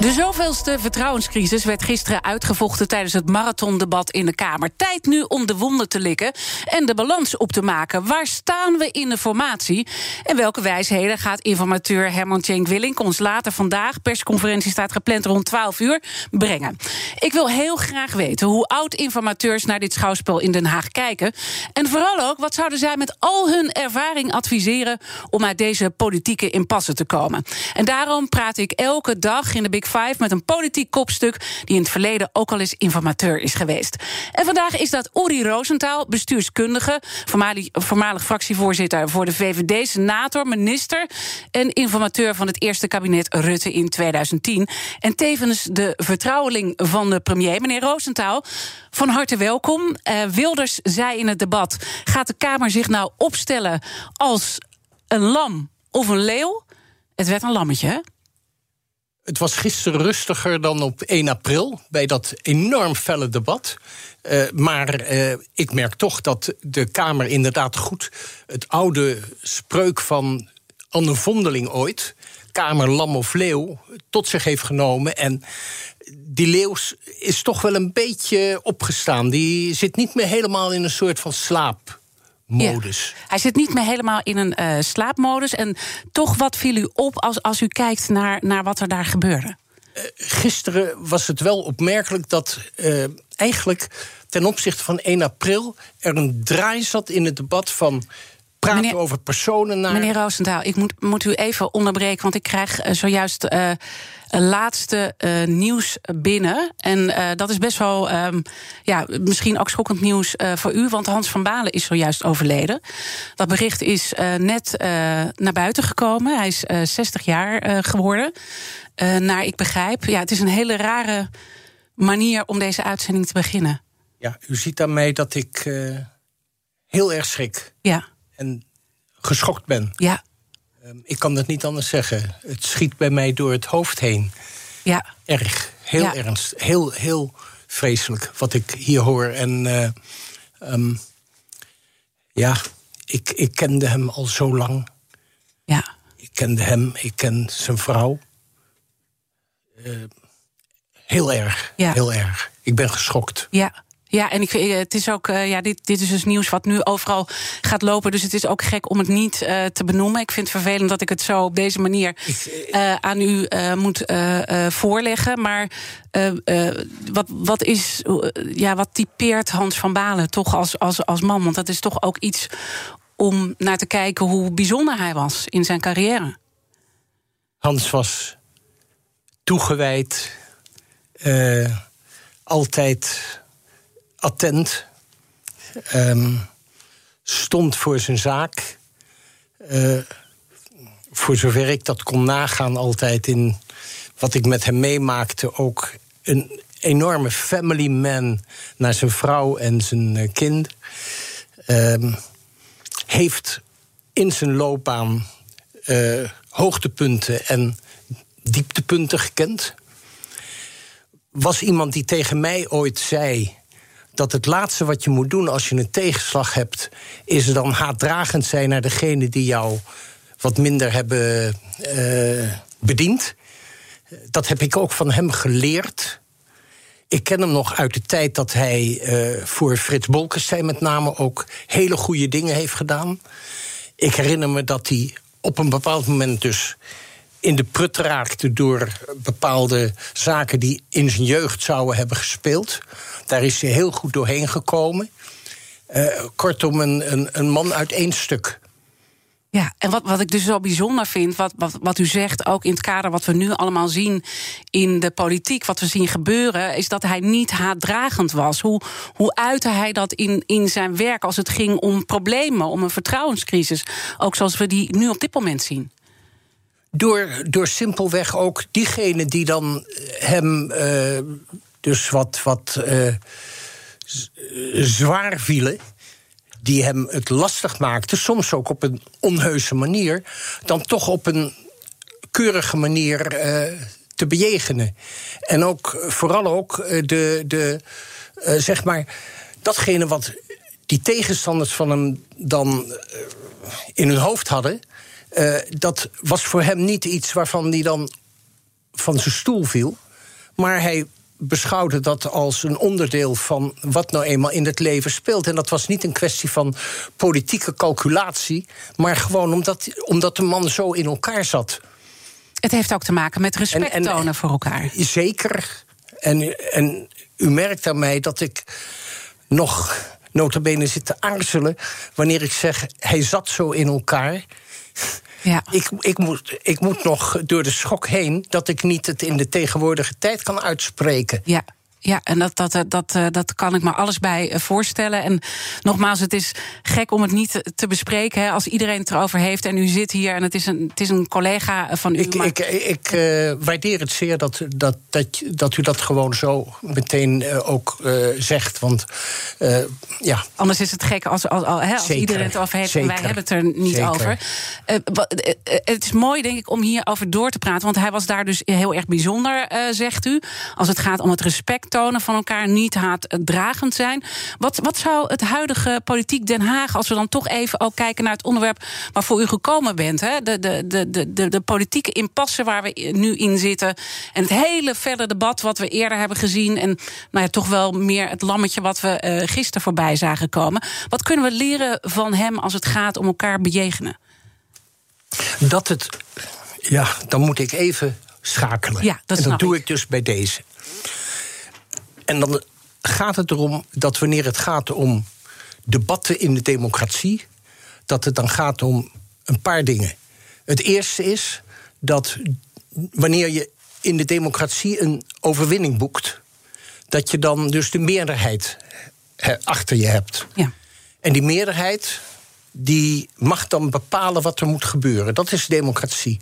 De zoveelste vertrouwenscrisis werd gisteren uitgevochten tijdens het marathondebat in de Kamer. Tijd nu om de wonden te likken en de balans op te maken. Waar staan we in de formatie? En welke wijsheden gaat informateur Herman Tjenk Willink ons later vandaag, persconferentie staat gepland rond 12 uur, brengen? Ik wil heel graag weten hoe oud-informateurs naar dit schouwspel in Den Haag kijken. En vooral ook, wat zouden zij met al hun ervaring adviseren om uit deze politieke impasse te komen? En daarom praat ik elke dag in de Big Five met een politiek kopstuk die in het verleden ook al eens informateur is geweest. En vandaag is dat Uri Rosenthal, bestuurskundige, voormalig, fractievoorzitter voor de VVD, senator, minister en informateur van het eerste kabinet Rutte in 2010. En tevens de vertrouweling van de premier, meneer Rosenthal. Van harte welkom. Uh, Wilders zei in het debat: gaat de Kamer zich nou opstellen als een lam of een leeuw? Het werd een lammetje, hè? Het was gisteren rustiger dan op 1 april bij dat enorm felle debat. Uh, maar uh, ik merk toch dat de Kamer inderdaad goed het oude spreuk van Anne Vondeling ooit, Kamer lam of leeuw, tot zich heeft genomen. En die leeuw is toch wel een beetje opgestaan. Die zit niet meer helemaal in een soort van slaap modus. Hij zit niet meer helemaal in een uh, slaapmodus. En toch, wat viel u op als, als u kijkt naar, naar wat er daar gebeurde? Uh, gisteren was het wel opmerkelijk dat uh, eigenlijk ten opzichte van 1 april er een draai zat in het debat van praten meneer, over personen naar. Meneer Roosendaal, ik moet, moet u even onderbreken, want ik krijg zojuist laatste uh, nieuws binnen. En uh, dat is best wel, um, ja, misschien ook schokkend nieuws uh, voor u. Want Hans van Balen is zojuist overleden. Dat bericht is net naar buiten gekomen. Hij is 60 jaar geworden. naar ik begrijp. Ja, het is een hele rare manier om deze uitzending te beginnen. Ja, u ziet mij dat ik heel erg schrik. Ja. En geschokt ben. Ja. Um, ik kan dat niet anders zeggen. Het schiet bij mij door het hoofd heen. Ja. Erg, heel ja. ernst, heel, heel vreselijk wat ik hier hoor. En uh, um, ja, ik, ik kende hem al zo lang. Ja. Ik kende hem, ik ken zijn vrouw. Uh, heel erg, ja. heel erg. Ik ben geschokt. Ja. Ja, en ik, het is ook, uh, ja, dit, dit is dus nieuws wat nu overal gaat lopen. Dus het is ook gek om het niet uh, te benoemen. Ik vind het vervelend dat ik het zo op deze manier uh, aan u moet voorleggen. Maar wat, wat, is, ja, wat typeert Hans van Balen toch als, als, als man? Want dat is toch ook iets om naar te kijken hoe bijzonder hij was in zijn carrière. Hans was toegewijd, altijd attent. Um, stond voor zijn zaak. Uh, voor zover ik dat kon nagaan, altijd in wat ik met hem meemaakte, ook een enorme family man naar zijn vrouw en zijn uh, kind. Um, heeft in zijn loopbaan uh, hoogtepunten en dieptepunten gekend. Was iemand die tegen mij ooit zei dat het laatste wat je moet doen als je een tegenslag hebt, is dan haatdragend zijn naar degene die jou wat minder hebben uh, bediend. Dat heb ik ook van hem geleerd. Ik ken hem nog uit de tijd dat hij uh, voor Frits Bolkestein met name ook hele goede dingen heeft gedaan. Ik herinner me dat hij op een bepaald moment dus in de prut raakte door bepaalde zaken die in zijn jeugd zouden hebben gespeeld. Daar is hij heel goed doorheen gekomen. Uh, kortom, een, een, een, man uit één stuk. Ja, en wat, wat ik dus zo bijzonder vind, wat, wat, wat u zegt, ook in het kader wat we nu allemaal zien in de politiek, wat we zien gebeuren, is dat hij niet haatdragend was. Hoe, hoe uitte hij dat in, in zijn werk als het ging om problemen, om een vertrouwenscrisis? Ook zoals we die nu op dit moment zien. Door, door simpelweg ook diegenen die dan hem uh, dus wat, wat uh, zwaar vielen die hem het lastig maakte, soms ook op een onheuse manier, dan toch op een keurige manier te bejegenen. En ook vooral ook de, de zeg maar, datgene wat die tegenstanders van hem dan in hun hoofd hadden, uh, dat was voor hem niet iets waarvan hij dan van zijn stoel viel. Maar hij beschouwde dat als een onderdeel van wat nou eenmaal in het leven speelt. En dat was niet een kwestie van politieke calculatie, maar gewoon omdat, omdat de man zo in elkaar zat. Het heeft ook te maken met respect en, en, tonen voor elkaar. Zeker. En, en u merkt aan mij dat ik nog notabene zit te aarzelen wanneer ik zeg hij zat zo in elkaar. Ja. Ik, ik, moet, ik moet nog door de schok heen dat ik niet het in de tegenwoordige tijd kan uitspreken. Ja. Ja, en dat, dat, dat, eh, dat kan ik me alles bij eh, voorstellen. En nogmaals, het is gek om het niet te bespreken hè, als iedereen het erover heeft. En u zit hier en het is een, het is een collega van u. Ik, ik, ik uh, waardeer het zeer dat, dat, dat, dat u dat gewoon zo meteen uh, ook uh, zegt. Want ja. Anders is het gek als, als, als, hè, als iedereen het over heeft Zeker. en wij hebben het er niet Zeker. over. het is mooi, denk ik, om hierover door te praten. Want hij was daar dus heel erg bijzonder, zegt u. Als het gaat om het respect van elkaar, niet haatdragend zijn. Wat, wat zou het huidige politiek Den Haag, als we dan toch even ook kijken naar het onderwerp waarvoor u gekomen bent, hè? De, de, de, de, de politieke impasse waar we nu in zitten en het hele verder debat wat we eerder hebben gezien en nou ja, toch wel meer het lammetje wat we uh, gisteren voorbij zagen komen. Wat kunnen we leren van hem als het gaat om elkaar bejegenen? Dat het, ja, dan moet ik even schakelen. Ja, dat en dat doe ik. ik dus bij deze. En dan gaat het erom dat wanneer het gaat om debatten in de democratie, dat het dan gaat om een paar dingen. Het eerste is dat wanneer je in de democratie een overwinning boekt, dat je dan dus de meerderheid achter je hebt. Ja. En die meerderheid die mag dan bepalen wat er moet gebeuren. Dat is democratie.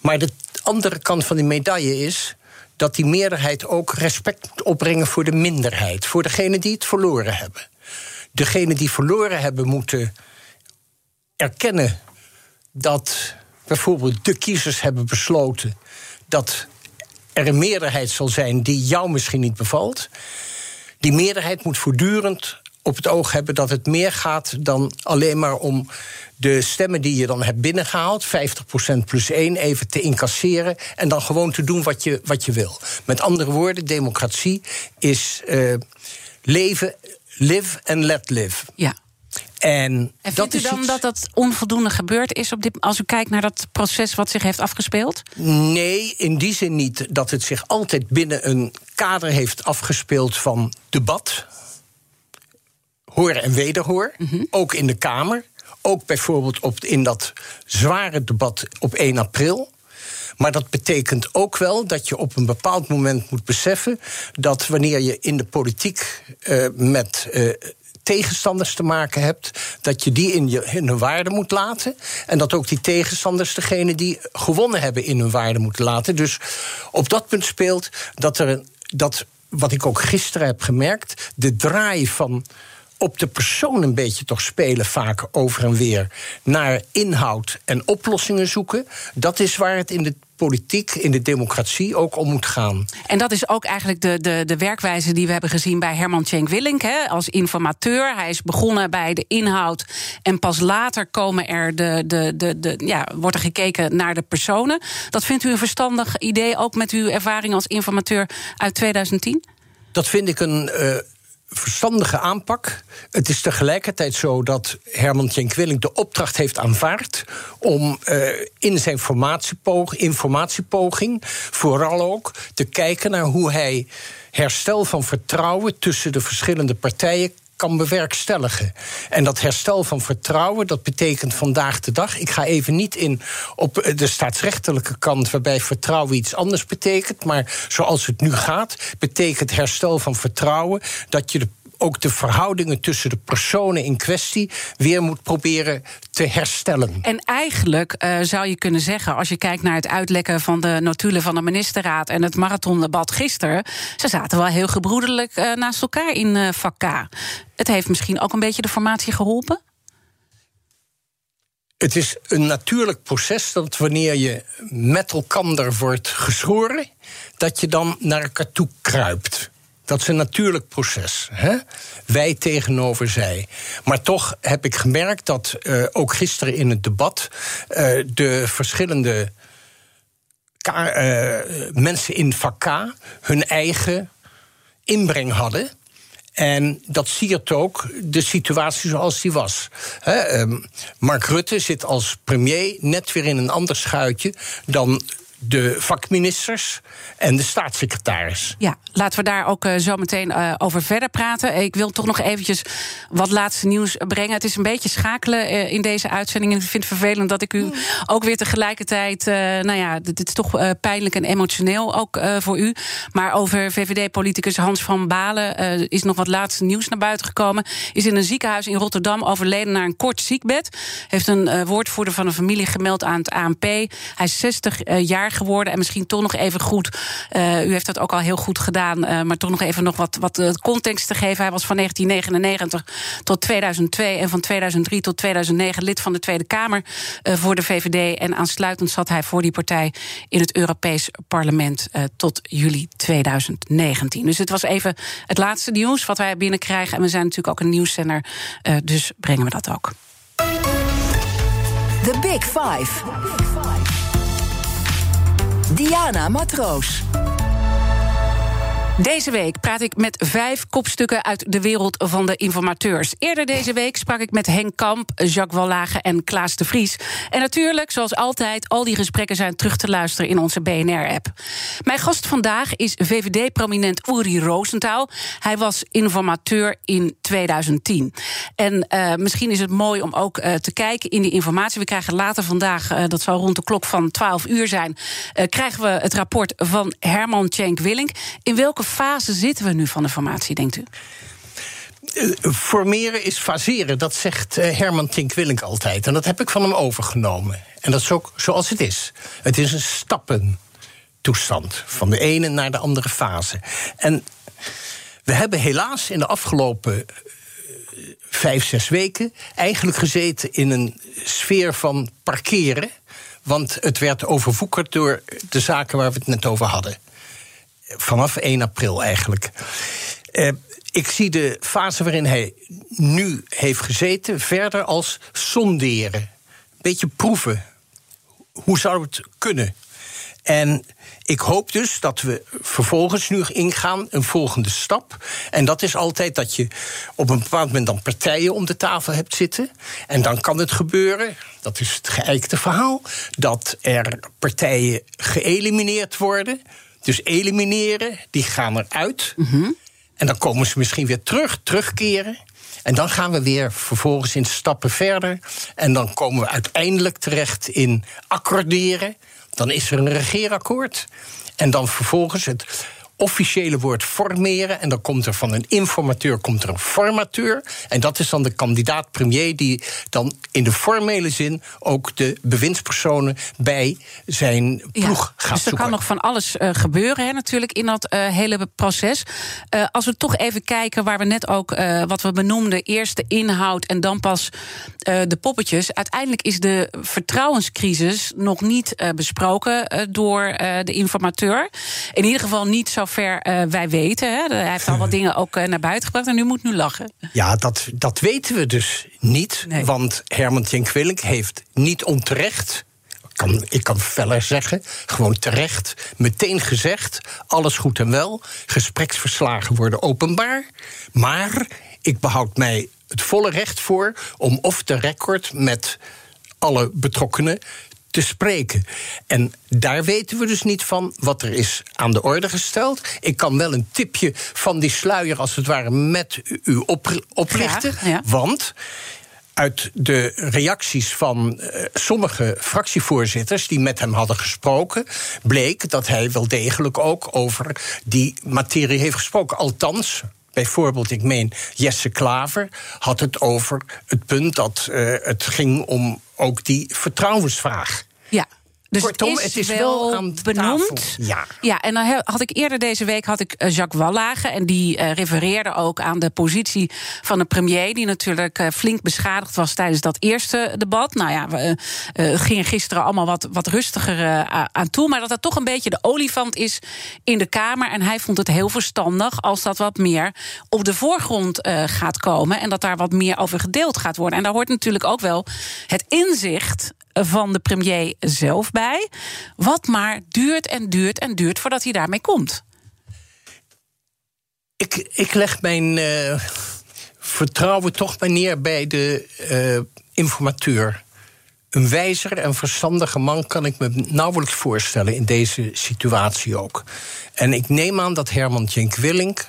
Maar de andere kant van die medaille is dat die meerderheid ook respect moet opbrengen voor de minderheid, voor degenen die het verloren hebben. Degenen die verloren hebben moeten erkennen dat bijvoorbeeld de kiezers hebben besloten dat er een meerderheid zal zijn die jou misschien niet bevalt. Die meerderheid moet voortdurend op het oog hebben dat het meer gaat dan alleen maar om de stemmen die je dan hebt binnengehaald, 50% plus 1, even te incasseren en dan gewoon te doen wat je, wat je wil. Met andere woorden, democratie is uh, leven, live and let live. Ja. En, en vindt u dan dat dat onvoldoende gebeurd is op dit, als u kijkt naar dat proces wat zich heeft afgespeeld? Nee, in die zin niet dat het zich altijd binnen een kader heeft afgespeeld van debat. Horen en wederhoor, mm -hmm. ook in de Kamer. Ook bijvoorbeeld op, in dat zware debat op 1 april. Maar dat betekent ook wel dat je op een bepaald moment moet beseffen dat wanneer je in de politiek uh, met. Uh, tegenstanders te maken hebt, dat je die in, je, in hun waarde moet laten. En dat ook die tegenstanders degene die gewonnen hebben in hun waarde moeten laten. Dus op dat punt speelt dat er een, dat, wat ik ook gisteren heb gemerkt, de draai van op de persoon een beetje toch spelen, vaak over en weer, naar inhoud en oplossingen zoeken. Dat is waar het in de politiek, in de democratie ook om moet gaan. En dat is ook eigenlijk de, de, de werkwijze die we hebben gezien bij Herman Tjenk Willink hè, als informateur. Hij is begonnen bij de inhoud en pas later komen er de, de, de, de, ja, wordt er gekeken naar de personen. Dat vindt u een verstandig idee, ook met uw ervaring als informateur uit 2010? Dat vind ik een. Uh, verstandige aanpak. Het is tegelijkertijd zo dat Herman Tjenkwilling de opdracht heeft aanvaard om uh, in zijn informatiepoging vooral ook te kijken naar hoe hij herstel van vertrouwen tussen de verschillende partijen kan bewerkstelligen. En dat herstel van vertrouwen, dat betekent vandaag de dag. Ik ga even niet in op de staatsrechtelijke kant, waarbij vertrouwen iets anders betekent. Maar zoals het nu gaat, betekent herstel van vertrouwen dat je de ook de verhoudingen tussen de personen in kwestie weer moet proberen te herstellen. En eigenlijk uh, zou je kunnen zeggen, als je kijkt naar het uitlekken van de notulen van de ministerraad en het marathondebat gisteren, ze zaten wel heel gebroederlijk uh, naast elkaar in uh, vak K. Het heeft misschien ook een beetje de formatie geholpen? Het is een natuurlijk proces dat wanneer je met elkaar wordt geschoren, dat je dan naar elkaar toe kruipt. Dat is een natuurlijk proces. Hè? Wij tegenover zij. Maar toch heb ik gemerkt dat uh, ook gisteren in het debat uh, de verschillende uh, mensen in vak hun eigen inbreng hadden. En dat siert ook de situatie zoals die was. He, um, Mark Rutte zit als premier net weer in een ander schuitje dan de vakministers en de staatssecretaris. Ja, laten we daar ook uh, zo meteen uh, over verder praten. Ik wil toch nog eventjes wat laatste nieuws brengen. Het is een beetje schakelen uh, in deze uitzending. En ik vind het vervelend dat ik u ook weer tegelijkertijd... nou ja, dit is toch pijnlijk en emotioneel ook voor u. Maar over VVD-politicus Hans van Balen is nog wat laatste nieuws naar buiten gekomen. Is in een ziekenhuis in Rotterdam overleden naar een kort ziekbed. Heeft een woordvoerder van een familie gemeld aan het ANP. Hij is 60 jaar geworden. En misschien toch nog even goed. Uh, u heeft dat ook al heel goed gedaan. Uh, maar toch nog even nog wat, wat uh, context te geven. Hij was van 1999 tot 2002 en van 2003 tot 2009 lid van de Tweede Kamer voor de VVD. En aansluitend zat hij voor die partij in het Europees Parlement tot juli 2019. Dus het was even het laatste nieuws wat wij binnenkrijgen. En we zijn natuurlijk ook een nieuwszender, dus brengen we dat ook. The Big Five. Diana Matroos. Deze week praat ik met vijf kopstukken uit de wereld van de informateurs. Eerder deze week sprak ik met Henk Kamp, Jacques Wallage en Klaas de Vries. En natuurlijk, zoals altijd, al die gesprekken zijn terug te luisteren in onze BNR-app. Mijn gast vandaag is VVD-prominent Uri Roosentaal. Hij was informateur in 2010. En uh, misschien is het mooi om ook uh, te kijken in die informatie. We krijgen later vandaag, uh, dat zal rond de klok van 12 uur zijn... krijgen we het rapport van Herman Tjenk Willink. In welke fase zitten we nu van de formatie, denkt u? Uh, formeren is faseren, dat zegt uh, Herman Tinkwillink altijd. En dat heb ik van hem overgenomen. En dat is ook zoals het is. Het is een stappentoestand, van de ene naar de andere fase. En we hebben helaas in de afgelopen uh, vijf, zes weken eigenlijk gezeten in een sfeer van parkeren. Want het werd overwoekerd door de zaken waar we het net over hadden vanaf 1 april eigenlijk. Uh, ik zie de fase waarin hij nu heeft gezeten verder als sonderen. Beetje proeven. Hoe zou het kunnen? En ik hoop dus dat we vervolgens nu ingaan, een volgende stap. En dat is altijd dat je op een bepaald moment dan partijen om de tafel hebt zitten. En dan kan het gebeuren, dat is het geëikte verhaal, dat er partijen geëlimineerd worden dus elimineren, die gaan eruit. Mm En dan komen ze misschien weer terug, terugkeren. En dan gaan we weer vervolgens in stappen verder. En dan komen we uiteindelijk terecht in accorderen. Dan is er een regeerakkoord. En dan vervolgens het officiële woord formeren. En dan komt er van een informateur komt er een formateur. En dat is dan de kandidaat-premier die dan in de formele zin ook de bewindspersonen bij zijn ploeg gaat dus er kan nog van alles uh, gebeuren hè, natuurlijk in dat uh, hele proces. Uh, als we toch even kijken waar we net ook wat we benoemden, eerst de inhoud en dan pas de poppetjes. Uiteindelijk is de vertrouwenscrisis nog niet besproken door de informateur. In ieder geval niet zo zover uh, wij weten. Hè. Hij heeft al wat dingen ook uh, naar buiten gebracht en nu moet nu lachen. Ja, dat, dat weten we dus niet. Nee. Want Herman Tjenkwillink heeft niet onterecht kan, ik kan feller zeggen, gewoon terecht, meteen gezegd: alles goed en wel. Gespreksverslagen worden openbaar. Maar ik behoud mij het volle recht voor om off the record met alle betrokkenen te spreken. En daar weten we dus niet van wat er is aan de orde gesteld. Ik kan wel een tipje van die sluier, als het ware, met u op. Ja, ja. Want uit de reacties van eh, sommige fractievoorzitters die met hem hadden gesproken, bleek dat hij wel degelijk ook over die materie heeft gesproken. Althans. Bijvoorbeeld, ik meen, Jesse Klaver had het over het punt dat eh, het ging om ook die vertrouwensvraag. Dus Kortom, het is, het is wel, wel aan benoemd. ja. ja, en dan had ik eerder deze week had ik eh, Jacques Wallage. En die eh, refereerde ook aan de positie van de premier. Die natuurlijk eh, flink beschadigd was tijdens dat eerste debat. Nou ja, we eh, gingen gisteren allemaal wat, wat rustiger eh, aan toe. Maar dat dat toch een beetje de olifant is in de Kamer. En hij vond het heel verstandig als dat wat meer op de voorgrond eh, gaat komen. En dat daar wat meer over gedeeld gaat worden. En daar hoort natuurlijk ook wel het inzicht van de premier zelf bij. Wat maar duurt en duurt en duurt voordat hij daarmee komt. Ik, ik leg mijn eh, vertrouwen toch maar neer bij de eh, informateur. Een wijzer en verstandige man kan ik me nauwelijks voorstellen in deze situatie ook. En ik neem aan dat Herman Tjenk Willink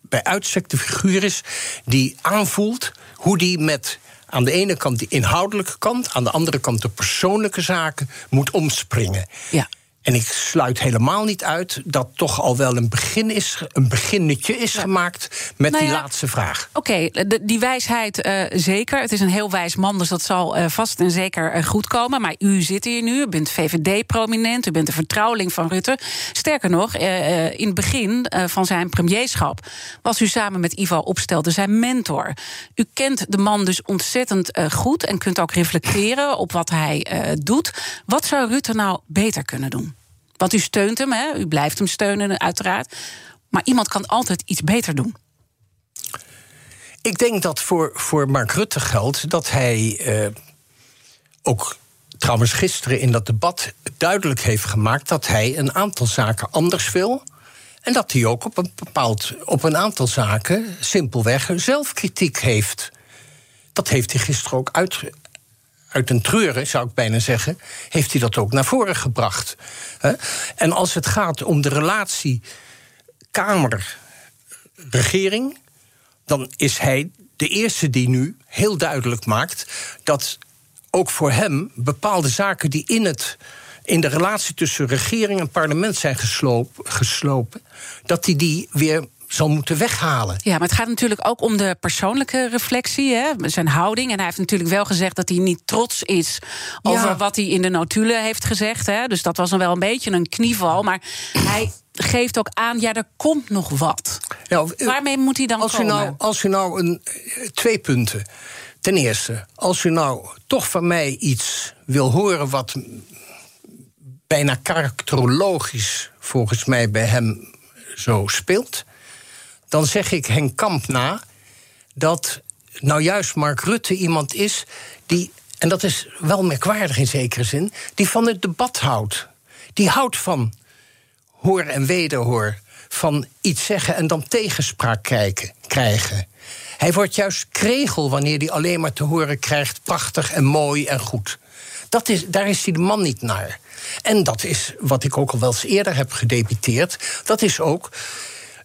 bij uitstek de figuur is die aanvoelt hoe die met aan de ene kant die inhoudelijke kant, aan de andere kant de persoonlijke zaken moet omspringen. Ja. En ik sluit helemaal niet uit dat toch al wel een begin is, een beginnetje is gemaakt met Nou die laatste vraag. Oké, die wijsheid eh, zeker. Het is een heel wijs man, dus dat zal eh, vast en zeker eh, goed komen. Maar u zit hier nu, u bent VVD-prominent, u bent de vertrouweling van Rutte. Sterker nog, in het begin van zijn premierschap was u samen met Ivo Opstelten zijn mentor. U kent de man dus ontzettend goed en kunt ook reflecteren op wat hij doet. Wat zou Rutte nou beter kunnen doen? Want u steunt hem, hè? u blijft hem steunen, uiteraard. Maar iemand kan altijd iets beter doen. Ik denk dat voor, voor Mark Rutte geldt dat hij eh, ook trouwens gisteren in dat debat duidelijk heeft gemaakt dat hij een aantal zaken anders wil. En dat hij ook op een bepaald op een aantal zaken simpelweg zelfkritiek heeft. Dat heeft hij gisteren ook uit, uit een treuren, zou ik bijna zeggen, heeft hij dat ook naar voren gebracht. En als het gaat om de relatie Kamer-regering, dan is hij de eerste die nu heel duidelijk maakt dat ook voor hem bepaalde zaken die in, het, in de relatie tussen regering en parlement zijn gesloop, geslopen, dat hij die weer zal moeten weghalen. Ja, maar het gaat natuurlijk ook om de persoonlijke reflectie, hè, zijn houding. En hij heeft natuurlijk wel gezegd dat hij niet trots is over Ja. wat hij in de notulen heeft gezegd. Hè. Dus dat was dan wel een beetje een knieval. Maar hij geeft ook aan, ja, er komt nog wat. Nou, eh, Waarmee moet hij dan als u komen? nou, als u nou een, eh, twee punten. Ten eerste, als u nou toch van mij iets wil horen wat bijna karakterologisch volgens mij bij hem zo speelt, dan zeg ik Henk Kamp na dat nou juist Mark Rutte iemand is die, en dat is wel merkwaardig in zekere zin, die van het debat houdt. Die houdt van hoor en wederhoor, van iets zeggen en dan tegenspraak kijken, krijgen. Hij wordt juist kregel wanneer hij alleen maar te horen krijgt prachtig en mooi en goed. Dat is, daar is hij de man niet naar. En dat is wat ik ook al wel eens eerder heb gedebiteerd. Dat is ook.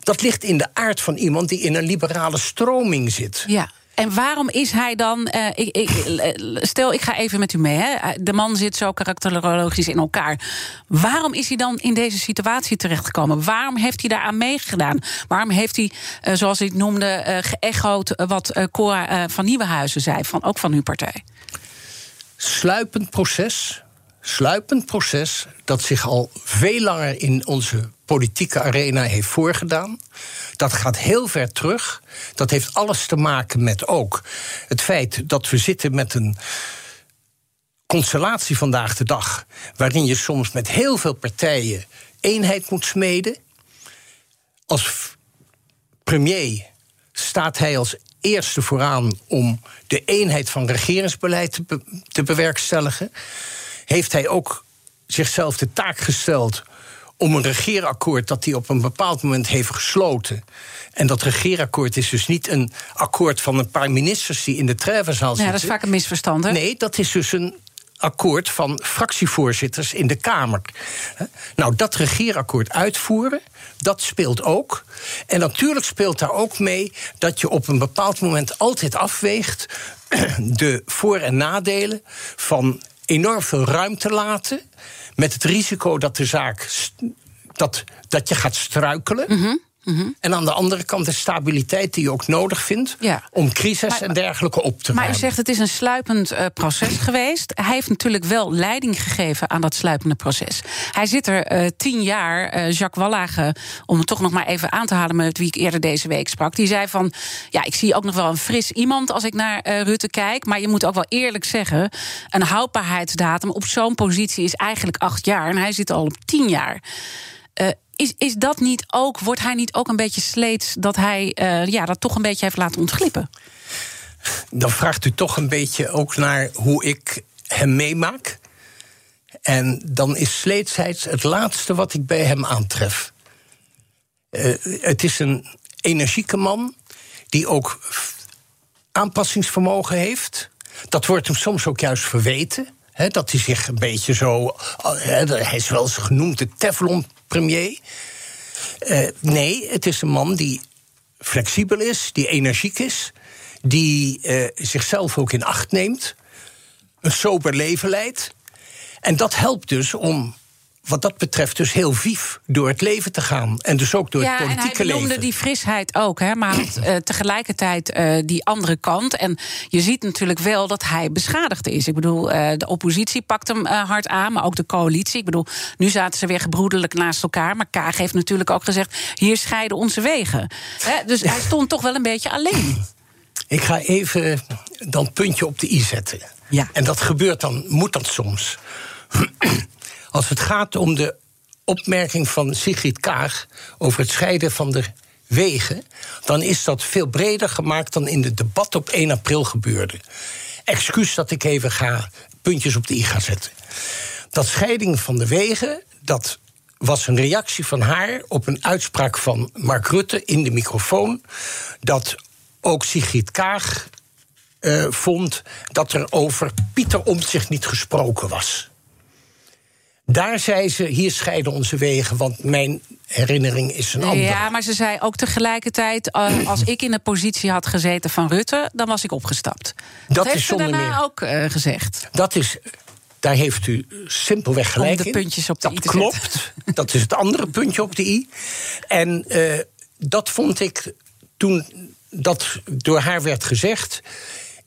Dat ligt in de aard van iemand die in een liberale stroming zit. Ja. En waarom is hij dan. eh, ik, ik, eh, stel, ik ga even met u mee. Hè. De man zit zo karakterologisch in elkaar. Waarom is hij dan in deze situatie terechtgekomen? Waarom heeft hij daaraan meegedaan? Waarom heeft hij, eh, zoals het noemde, eh geëchoed wat eh, Cora eh, van Nieuwenhuizen zei, van, ook van uw partij? sluipend proces. Sluipend proces dat zich al veel langer in onze politieke arena heeft voorgedaan. Dat gaat heel ver terug. Dat heeft alles te maken met ook het feit dat we zitten met een constellatie vandaag de dag. waarin je soms met heel veel partijen eenheid moet smeden. Als premier staat hij als eerste vooraan om de eenheid van regeringsbeleid te, te bewerkstelligen. Heeft hij ook zichzelf de taak gesteld om een regeerakkoord dat hij op een bepaald moment heeft gesloten. En dat regeerakkoord is dus niet een akkoord van een paar ministers die in de treffenzaal Ja, zitten. dat is vaak een misverstand. Hè? Nee, dat is dus een regeerakkoord van fractievoorzitters in de Kamer. Nou, dat regeerakkoord uitvoeren, dat speelt ook. En natuurlijk speelt daar ook mee dat je op een bepaald moment altijd afweegt de voor- en nadelen van enorm veel ruimte laten. Met het risico dat de zaak. dat, dat je gaat struikelen. Mhm. En aan de andere kant de stabiliteit die je ook nodig vindt Ja. om crisis Maar- en dergelijke op te Maar u zegt het is een sluipend eh, proces geweest. Hij heeft natuurlijk wel leiding gegeven aan dat sluipende proces. Hij zit er eh, tien jaar. eh, Jacques Wallage, om het toch nog maar even aan te halen met wie ik eerder deze week sprak. Die zei van: Ja, ik zie ook nog wel een fris iemand als ik naar Rutte kijk. Maar je moet ook wel eerlijk zeggen: een houdbaarheidsdatum op zo'n positie is eigenlijk acht jaar. En hij zit al op tien jaar. Is, is dat niet ook, wordt hij niet ook een beetje sleets dat hij eh, ja, dat toch een beetje heeft laten ontglippen? dan vraagt u toch een beetje ook naar hoe ik hem meemaak. En dan is sleetsheid het laatste wat ik bij hem aantref. Eh, het is een energieke man die ook aanpassingsvermogen heeft. Dat wordt hem soms ook juist verweten. Dat hij zich een beetje zo. eh, hij is wel eens genoemd de Teflon-premier. Eh, nee, het is een man die flexibel is, die energiek is, die eh, zichzelf ook in acht neemt, een sober leven leidt. En dat helpt dus om, wat dat betreft, dus heel vief door het leven te gaan. En dus ook door ja, het politieke hij benoemde leven. die frisheid ook, hè, maar eh, tegelijkertijd eh, die andere kant. En je ziet natuurlijk wel dat hij beschadigd is. Ik bedoel, eh, de oppositie pakt hem hard aan, maar ook de coalitie. Ik bedoel, nu zaten ze weer gebroedelijk naast elkaar. Maar Kaag heeft natuurlijk ook gezegd: hier scheiden onze wegen. Hè, dus hij stond toch wel een beetje alleen. Ik ga even dan puntje op de i zetten. Ja. En dat gebeurt dan, moet dat soms. Als het gaat om de opmerking van Sigrid Kaag over het scheiden van de wegen, dan is dat veel breder gemaakt dan in het debat op 1 april gebeurde. Excuus dat ik even ga puntjes op de i ga zetten. Dat scheiding van de wegen, dat was een reactie van haar op een uitspraak van Mark Rutte in de microfoon. Dat ook Sigrid Kaag eh, vond dat er over Pieter Omtzigt niet gesproken was. Daar zei ze, hier scheiden onze wegen, want mijn herinnering is een andere. Ja, maar ze zei ook tegelijkertijd: eh, als ik in de positie had gezeten van Rutte, dan was ik opgestapt. Dat, Dat heeft is ze daarna meer. ook eh, gezegd. Dat is, daar heeft u simpelweg gelijk de in. puntjes op de dat i te klopt. Dat is het andere puntje op de i. En eh, dat vond ik toen dat door haar werd gezegd...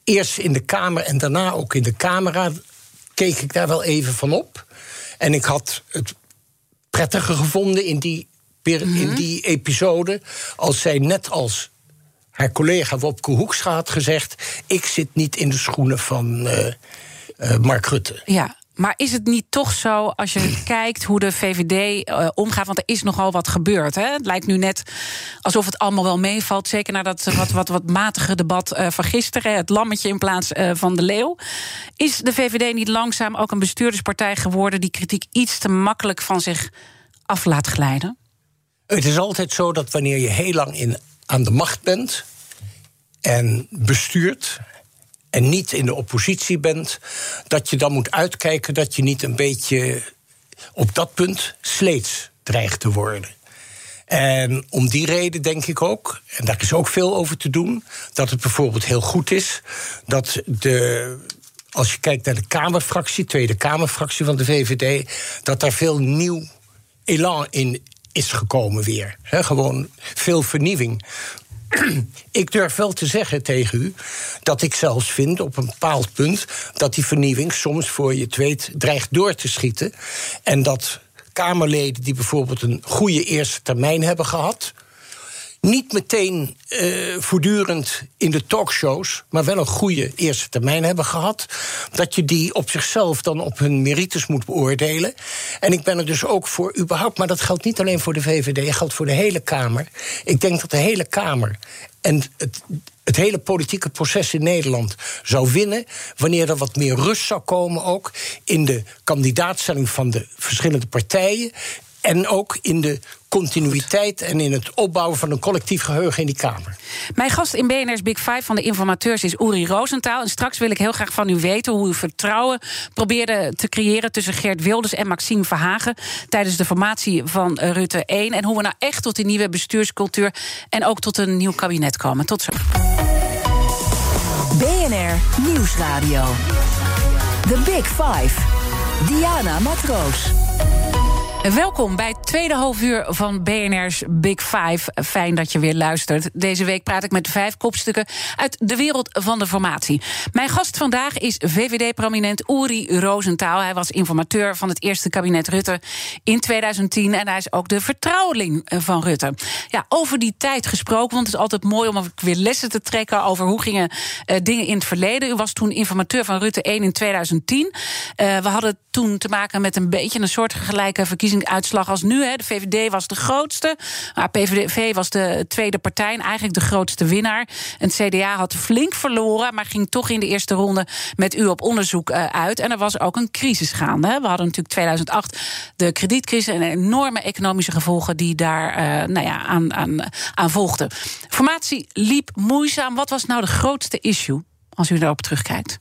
eerst in de Kamer en daarna ook in de camera... keek ik daar wel even van op. En ik had het prettiger gevonden in die, in die episode... als zij net als haar collega Wopke Hoekstra had gezegd... ik zit niet in de schoenen van eh, eh, Mark Rutte. Ja, maar is het niet toch zo als je kijkt hoe de VVD eh, omgaat? Want er is nogal wat gebeurd. Hè? Het lijkt nu net alsof het allemaal wel meevalt. Zeker na dat wat, wat, wat matige debat eh, van gisteren. Het lammetje in plaats eh, van de leeuw. Is de VVD niet langzaam ook een bestuurderspartij geworden... die kritiek iets te makkelijk van zich af laat glijden? Het is altijd zo dat wanneer je heel lang in, aan de macht bent en bestuurt en niet in de oppositie bent, dat je dan moet uitkijken dat je niet een beetje op dat punt sleets dreigt te worden. En om die reden denk ik ook, en daar is ook veel over te doen, dat het bijvoorbeeld heel goed is dat de. Als je kijkt naar de Kamerfractie, Tweede Kamerfractie van de VVD, dat daar veel nieuw elan in is gekomen weer. Gewoon veel vernieuwing. Ik durf wel te zeggen tegen u dat ik zelfs vind op een bepaald punt dat die vernieuwing soms voor je het weet dreigt door te schieten. En dat Kamerleden die bijvoorbeeld een goede eerste termijn hebben gehad, niet meteen eh, voortdurend in de talkshows, maar wel een goede eerste termijn hebben gehad. Dat je die op zichzelf dan op hun merites moet beoordelen. En ik ben er dus ook voor überhaupt, maar dat geldt niet alleen voor de VVD, dat geldt voor de hele Kamer. Ik denk dat de hele Kamer en het, het hele politieke proces in Nederland zou winnen wanneer er wat meer rust zou komen ook in de kandidaatstelling van de verschillende partijen En ook in de continuïteit en in het opbouwen van een collectief geheugen in die Kamer. Mijn gast in BNR's Big Five van de informateurs is Uri Roosentaal. En straks wil ik heel graag van u weten hoe u vertrouwen probeerde te creëren tussen Geert Wilders en Maxime Verhagen tijdens de formatie van Rutte 1. En hoe we nou echt tot die nieuwe bestuurscultuur en ook tot een nieuw kabinet komen. Tot zo. BNR Nieuwsradio. The Big Five. Diana Matroos. Welkom bij het tweede halfuur van BNR's Big Five. Fijn dat je weer luistert. Deze week praat ik met vijf kopstukken uit de wereld van de formatie. Mijn gast vandaag is VVD-prominent Uri Rosenthal. Hij was informateur van het eerste kabinet Rutte in 2010... en hij is ook de vertrouweling van Rutte. Ja, over die tijd gesproken, want het is altijd mooi... om weer lessen te trekken over hoe gingen uh, dingen in het verleden. U was toen informateur van Rutte 1 in 2010. Uh, we hadden toen te maken met een beetje een soortgelijke verkiezingsuitslag als nu. Hè. De VVD was de grootste, maar PVV was de tweede partij en eigenlijk de grootste winnaar. En het CDA had flink verloren, maar ging toch in de eerste ronde met u op onderzoek uh, uit. En er was ook een crisis gaande. Hè. We hadden natuurlijk 2008 de kredietcrisis en enorme economische gevolgen die daar uh, nou ja, aan, aan, aan volgden. Formatie liep moeizaam. Wat was nou de grootste issue als u daarop terugkijkt?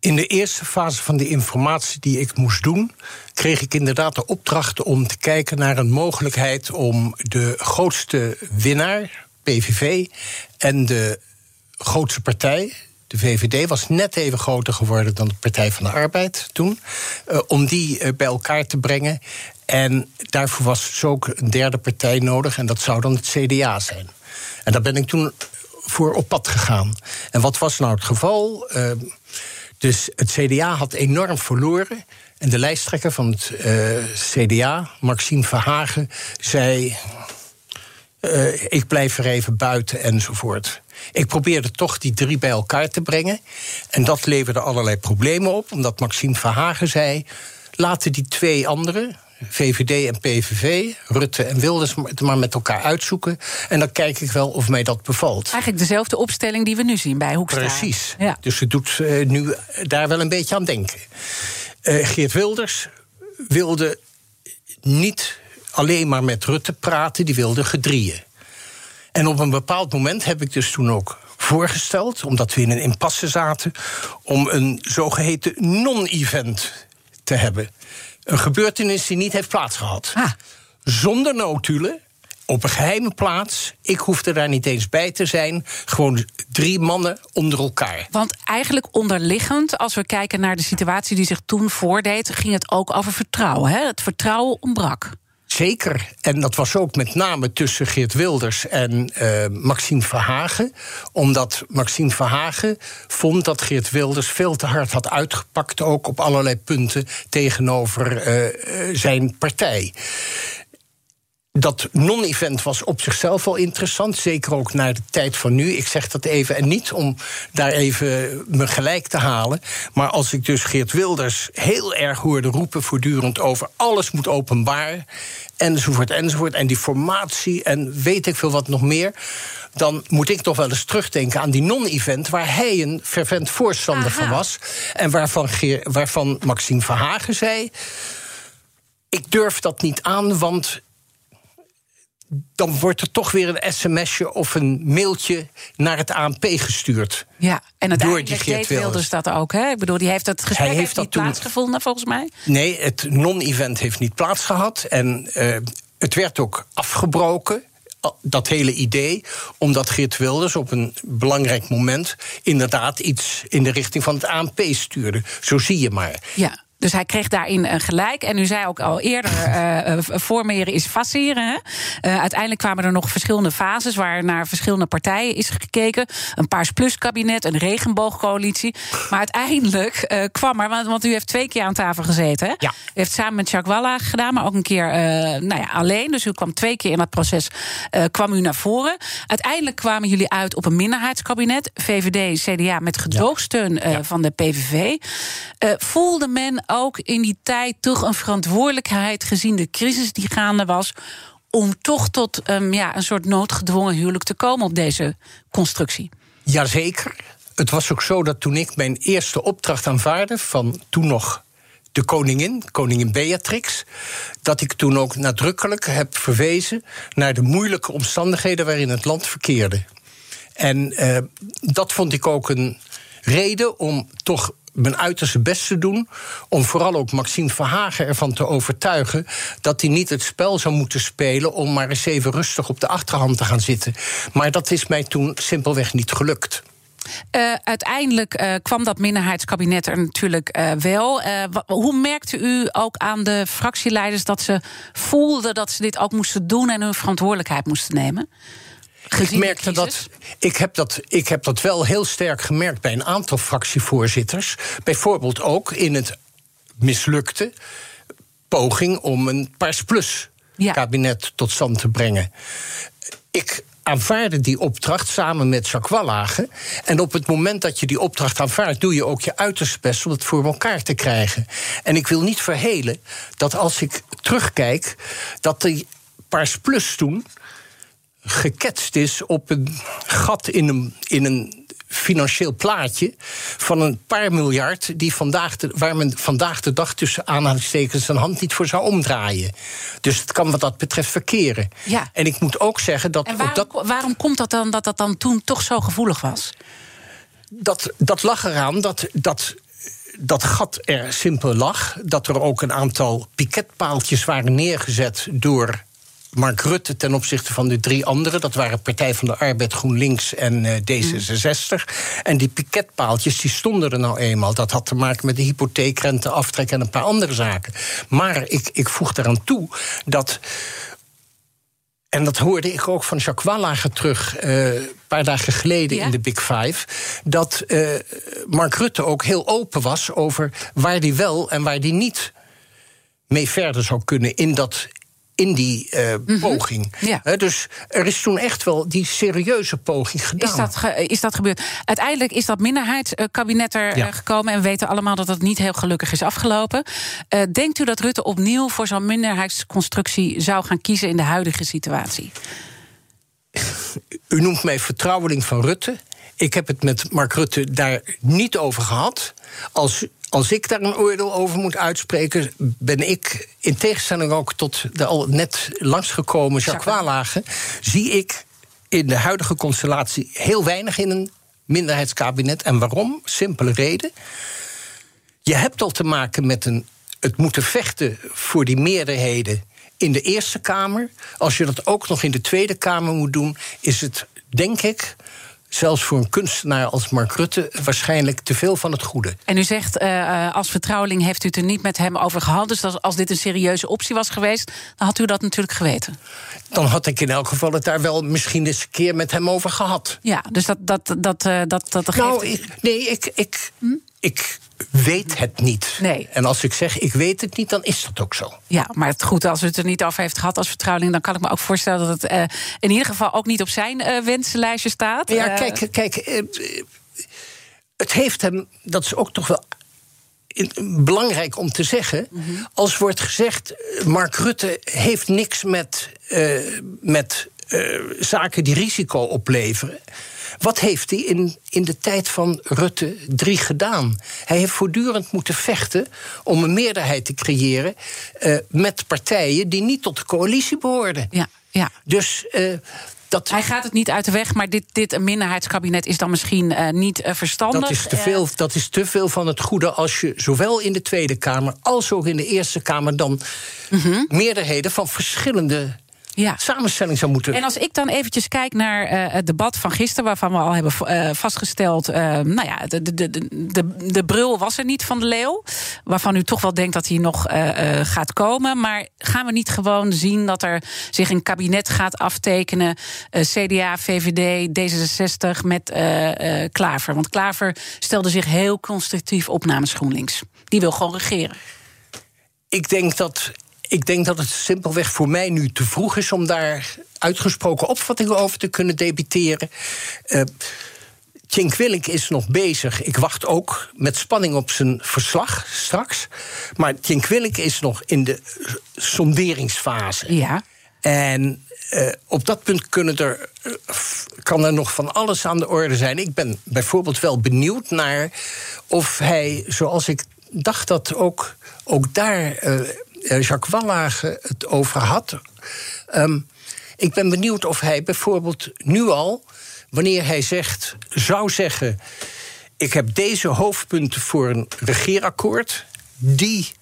In de eerste fase van de informatie die ik moest doen, kreeg ik inderdaad de opdracht om te kijken naar een mogelijkheid om de grootste winnaar, PVV, en de grootste partij, de VVD was net even groter geworden dan de Partij van de Arbeid toen. Uh, om die uh, bij elkaar te brengen. En daarvoor was dus ook een derde partij nodig. En dat zou dan het CDA zijn. En daar ben ik toen voor op pad gegaan. En wat was nou het geval? Uh, dus het CDA had enorm verloren. En de lijsttrekker van het uh, CDA, Maxime Verhagen, zei: uh, Ik blijf er even buiten enzovoort. Ik probeerde toch die drie bij elkaar te brengen. En dat leverde allerlei problemen op, omdat Maxime Verhagen zei: Laten die twee anderen, VVD en PVV, Rutte en Wilders, het maar met elkaar uitzoeken. En dan kijk ik wel of mij dat bevalt. Eigenlijk dezelfde opstelling die we nu zien bij Hoekstra. Precies. Ja. Dus het doet uh, nu daar wel een beetje aan denken. Uh, Geert Wilders wilde niet alleen maar met Rutte praten, die wilde gedrieën. En op een bepaald moment heb ik dus toen ook voorgesteld, omdat we in een impasse zaten, om een zogeheten non-event te hebben. Een gebeurtenis die niet heeft plaatsgehad. Ah. Zonder notulen, op een geheime plaats. Ik hoefde daar niet eens bij te zijn. Gewoon drie mannen onder elkaar. Want eigenlijk onderliggend, als we kijken naar de situatie die zich toen voordeed, ging het ook over vertrouwen. Hè? Het vertrouwen ontbrak. Zeker. En dat was ook met name tussen Geert Wilders en uh, Maxime Verhagen. Omdat Maxime Verhagen vond dat Geert Wilders veel te hard had uitgepakt, ook op allerlei punten tegenover uh, zijn partij. Dat non-event was op zichzelf al interessant, zeker ook naar de tijd van nu. Ik zeg dat even en niet om daar even me gelijk te halen. Maar als ik dus Geert Wilders heel erg hoorde roepen voortdurend over alles moet openbaar, enzovoort, enzovoort, en die formatie en weet ik veel wat nog meer dan moet ik toch wel eens terugdenken aan die non-event... waar hij een fervent voorstander Aha. van was. En waarvan, Geer, waarvan Maxime Verhagen zei... ik durf dat niet aan, want dan wordt er toch weer een sms'je of een mailtje naar het ANP gestuurd. Ja, en uiteindelijk deed Wilders dat ook. Hè? Ik bedoel, die heeft dat gesprek Hij heeft, heeft dat niet toen... plaatsgevonden, volgens mij? Nee, het non-event heeft niet plaatsgehad. En uh, het werd ook afgebroken dat hele idee, omdat Geert Wilders op een belangrijk moment inderdaad iets in de richting van het ANP stuurde. Zo zie je maar. Ja. Dus hij kreeg daarin uh, gelijk. En u zei ook al eerder, uh, formeren is faceren. Uh, uiteindelijk kwamen er nog verschillende fases... waar naar verschillende partijen is gekeken. Een Paars Plus kabinet, een regenboogcoalitie. Maar uiteindelijk kwam er... Want, want, u heeft twee keer aan tafel gezeten. Hè? Ja. U heeft samen met Jacques Walla gedaan, maar ook een keer nou ja, alleen. Dus u kwam twee keer in dat proces kwam u naar voren. Uiteindelijk kwamen jullie uit op een minderheidskabinet. VVD, CDA met gedoogsteun ja. Ja. van de PVV. voelde men ook in die tijd toch een verantwoordelijkheid gezien de crisis die gaande was. om toch tot um, ja, een soort noodgedwongen huwelijk te komen op deze constructie? Jazeker. Het was ook zo dat toen ik mijn eerste opdracht aanvaarde van toen nog de koningin, koningin Beatrix, dat ik toen ook nadrukkelijk heb verwezen naar de moeilijke omstandigheden waarin het land verkeerde. En uh, dat vond ik ook een reden om toch mijn uiterste best te doen. Om vooral ook Maxime Verhagen ervan te overtuigen. dat hij niet het spel zou moeten spelen. om maar eens even rustig op de achterhand te gaan zitten. Maar dat is mij toen simpelweg niet gelukt. Uh, uiteindelijk uh, kwam dat minderheidskabinet er natuurlijk uh, wel. hoe merkte u ook aan de fractieleiders dat ze voelden dat ze dit ook moesten doen en hun verantwoordelijkheid moesten nemen? Ik merkte dat. Ik heb dat. Ik heb dat wel heel sterk gemerkt bij een aantal fractievoorzitters. Bijvoorbeeld ook in het mislukte poging om een Pars Plus kabinet tot stand te brengen. Ik aanvaarde die opdracht samen met Jacques Wallage. En op het moment dat je die opdracht aanvaardt, doe je ook je uiterste best om het voor elkaar te krijgen. En ik wil niet verhelen dat als ik terugkijk, dat die Pars Plus toen geketst is op een gat in een, in een financieel plaatje van een paar miljard die vandaag de, waar men vandaag de dag tussen aanhalingstekens zijn hand niet voor zou omdraaien. Dus het kan wat dat betreft verkeren. Ja. En ik moet ook zeggen dat. En waarom, dat, waarom komt dat dan dat dat dan toen toch zo gevoelig was? Dat, dat lag eraan dat. dat dat gat er simpel lag. Dat er ook een aantal piketpaaltjes waren neergezet door Mark Rutte ten opzichte van de drie anderen. Dat waren Partij van de Arbeid, GroenLinks en uh, D66. En die piketpaaltjes die stonden er nou eenmaal. Dat had te maken met de hypotheekrente, aftrek en een paar andere zaken. Maar ik, ik voeg daaraan toe dat. En dat hoorde ik ook van Jacques Wallager terug uh, een paar dagen geleden in de Big Five. Dat uh, Mark Rutte ook heel open was over waar die wel en waar die niet mee verder zou kunnen in dat in die uh, poging. Ja. dus er is toen echt wel die serieuze poging gedaan. Is dat, is dat gebeurd? Uiteindelijk is dat minderheidskabinet er ja. gekomen... en we weten allemaal dat het niet heel gelukkig is afgelopen. Uh, denkt u dat Rutte opnieuw voor zo'n minderheidsconstructie... zou gaan kiezen in de huidige situatie? U noemt mij vertrouweling van Rutte. Ik heb het met Mark Rutte daar niet over gehad. Als als ik daar een oordeel over moet uitspreken, ben ik, in tegenstelling ook tot de al net langsgekomen Jacques zie ik in de huidige constellatie heel weinig in een minderheidskabinet. En waarom? Simpele reden. Je hebt al te maken met een, het moeten vechten voor die meerderheden in de Eerste Kamer. Als je dat ook nog in de Tweede Kamer moet doen, is het, denk ik, zelfs voor een kunstenaar als Mark Rutte waarschijnlijk te veel van het goede. En u zegt, uh, als vertrouweling heeft u het er niet met hem over gehad. Dus als dit een serieuze optie was geweest, dan had u dat natuurlijk geweten. Dan had ik in elk geval het daar wel misschien eens een keer met hem over gehad. Ja, dus dat. dat, dat, uh, dat, dat, nou, ik, nee, ik. ik hm? Ik weet het niet. Nee. En als ik zeg ik weet het niet, dan is dat ook zo. Ja, maar het goed, als het er niet over heeft gehad als vertrouweling... dan kan ik me ook voorstellen dat het uh, in ieder geval ook niet op zijn uh, wensenlijstje staat. Ja, uh, kijk, kijk het heeft hem, dat is ook toch wel belangrijk om te zeggen. Mm -hmm. Als wordt gezegd, Mark Rutte heeft niks met, met zaken die risico opleveren... Wat heeft hij in, in de tijd van Rutte 3 gedaan? Hij heeft voortdurend moeten vechten om een meerderheid te creëren uh, met partijen die niet tot de coalitie behoorden. Ja, ja. Dus. Uh, dat... Hij gaat het niet uit de weg, maar dit, dit minderheidskabinet is dan misschien uh, niet uh, verstandig. Dat is, te veel, dat is te veel van het goede als je zowel in de Tweede Kamer als ook in de Eerste Kamer dan -hmm. meerderheden van verschillende ja. samenstelling zou moeten. En als ik dan eventjes kijk naar uh, het debat van gisteren, waarvan we al hebben uh, vastgesteld, uh, nou ja, de, de, de, de, de brul was er niet van de leeuw. Waarvan u toch wel denkt dat hij nog gaat komen. Maar gaan we niet gewoon zien dat er zich een kabinet gaat aftekenen? CDA, VVD, D66 met Klaver. Want Klaver stelde zich heel constructief op namens GroenLinks. Die wil gewoon regeren. Ik denk dat ik denk dat het simpelweg voor mij nu te vroeg is om daar uitgesproken opvattingen over te kunnen debiteren. Uh, Tjink Willink is nog bezig. Ik wacht ook met spanning op zijn verslag straks. Maar Tjink Willink is nog in de sonderingsfase. Ja. En uh, op dat punt kunnen er, uh, kan er nog van alles aan de orde zijn. Ik ben bijvoorbeeld wel benieuwd naar of hij, zoals ik dacht dat ook, ook daar uh, Jacques Wallage het over had. Um, ik ben benieuwd of hij bijvoorbeeld nu al, wanneer hij zegt, zou zeggen: Ik heb deze hoofdpunten voor een regeerakkoord. Die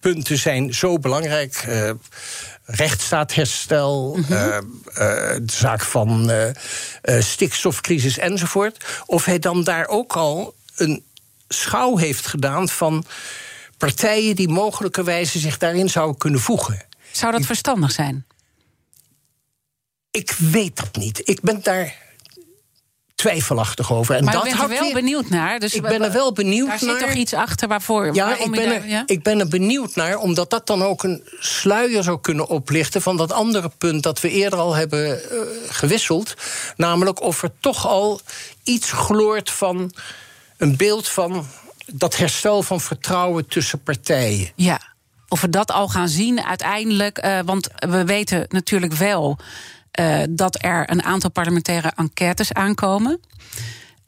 punten zijn zo belangrijk. Uh, rechtsstaatherstel, mm de zaak van stikstofcrisis enzovoort. Of hij dan daar ook al een schouw heeft gedaan van partijen die mogelijkerwijze zich daarin zouden kunnen voegen. Zou dat verstandig zijn? Ik weet dat niet. Ik ben daar twijfelachtig over. En maar dat ben er wel benieuwd naar. Dus ik ben er wel benieuwd naar. Daar zit toch iets achter waarvoor? Ja, ik ben, er, ja? ik ben er benieuwd naar, omdat dat dan ook een sluier zou kunnen oplichten van dat andere punt dat we eerder al hebben uh, gewisseld. Namelijk of er toch al iets gloort van een beeld van dat herstel van vertrouwen tussen partijen. Ja, of we dat al gaan zien uiteindelijk. Uh, want we weten natuurlijk wel uh, dat er een aantal parlementaire enquêtes aankomen.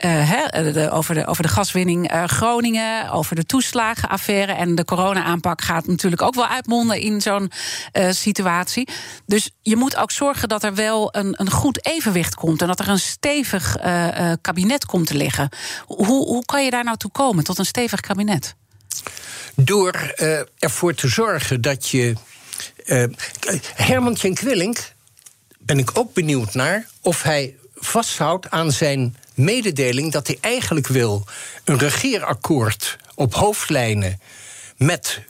Uh, de, over, de, over de gaswinning uh, Groningen, over de toeslagenaffaire. En de corona-aanpak gaat natuurlijk ook wel uitmonden in zo'n situatie. Dus je moet ook zorgen dat er wel een, een goed evenwicht komt. En dat er een stevig kabinet komt te liggen. Hoe, hoe kan je daar nou toe komen, tot een stevig kabinet? Door ervoor te zorgen dat je. Herman Tjen Kwillink ben ik ook benieuwd naar of hij vasthoudt aan zijn mededeling dat hij eigenlijk wil een regeerakkoord op hoofdlijnen met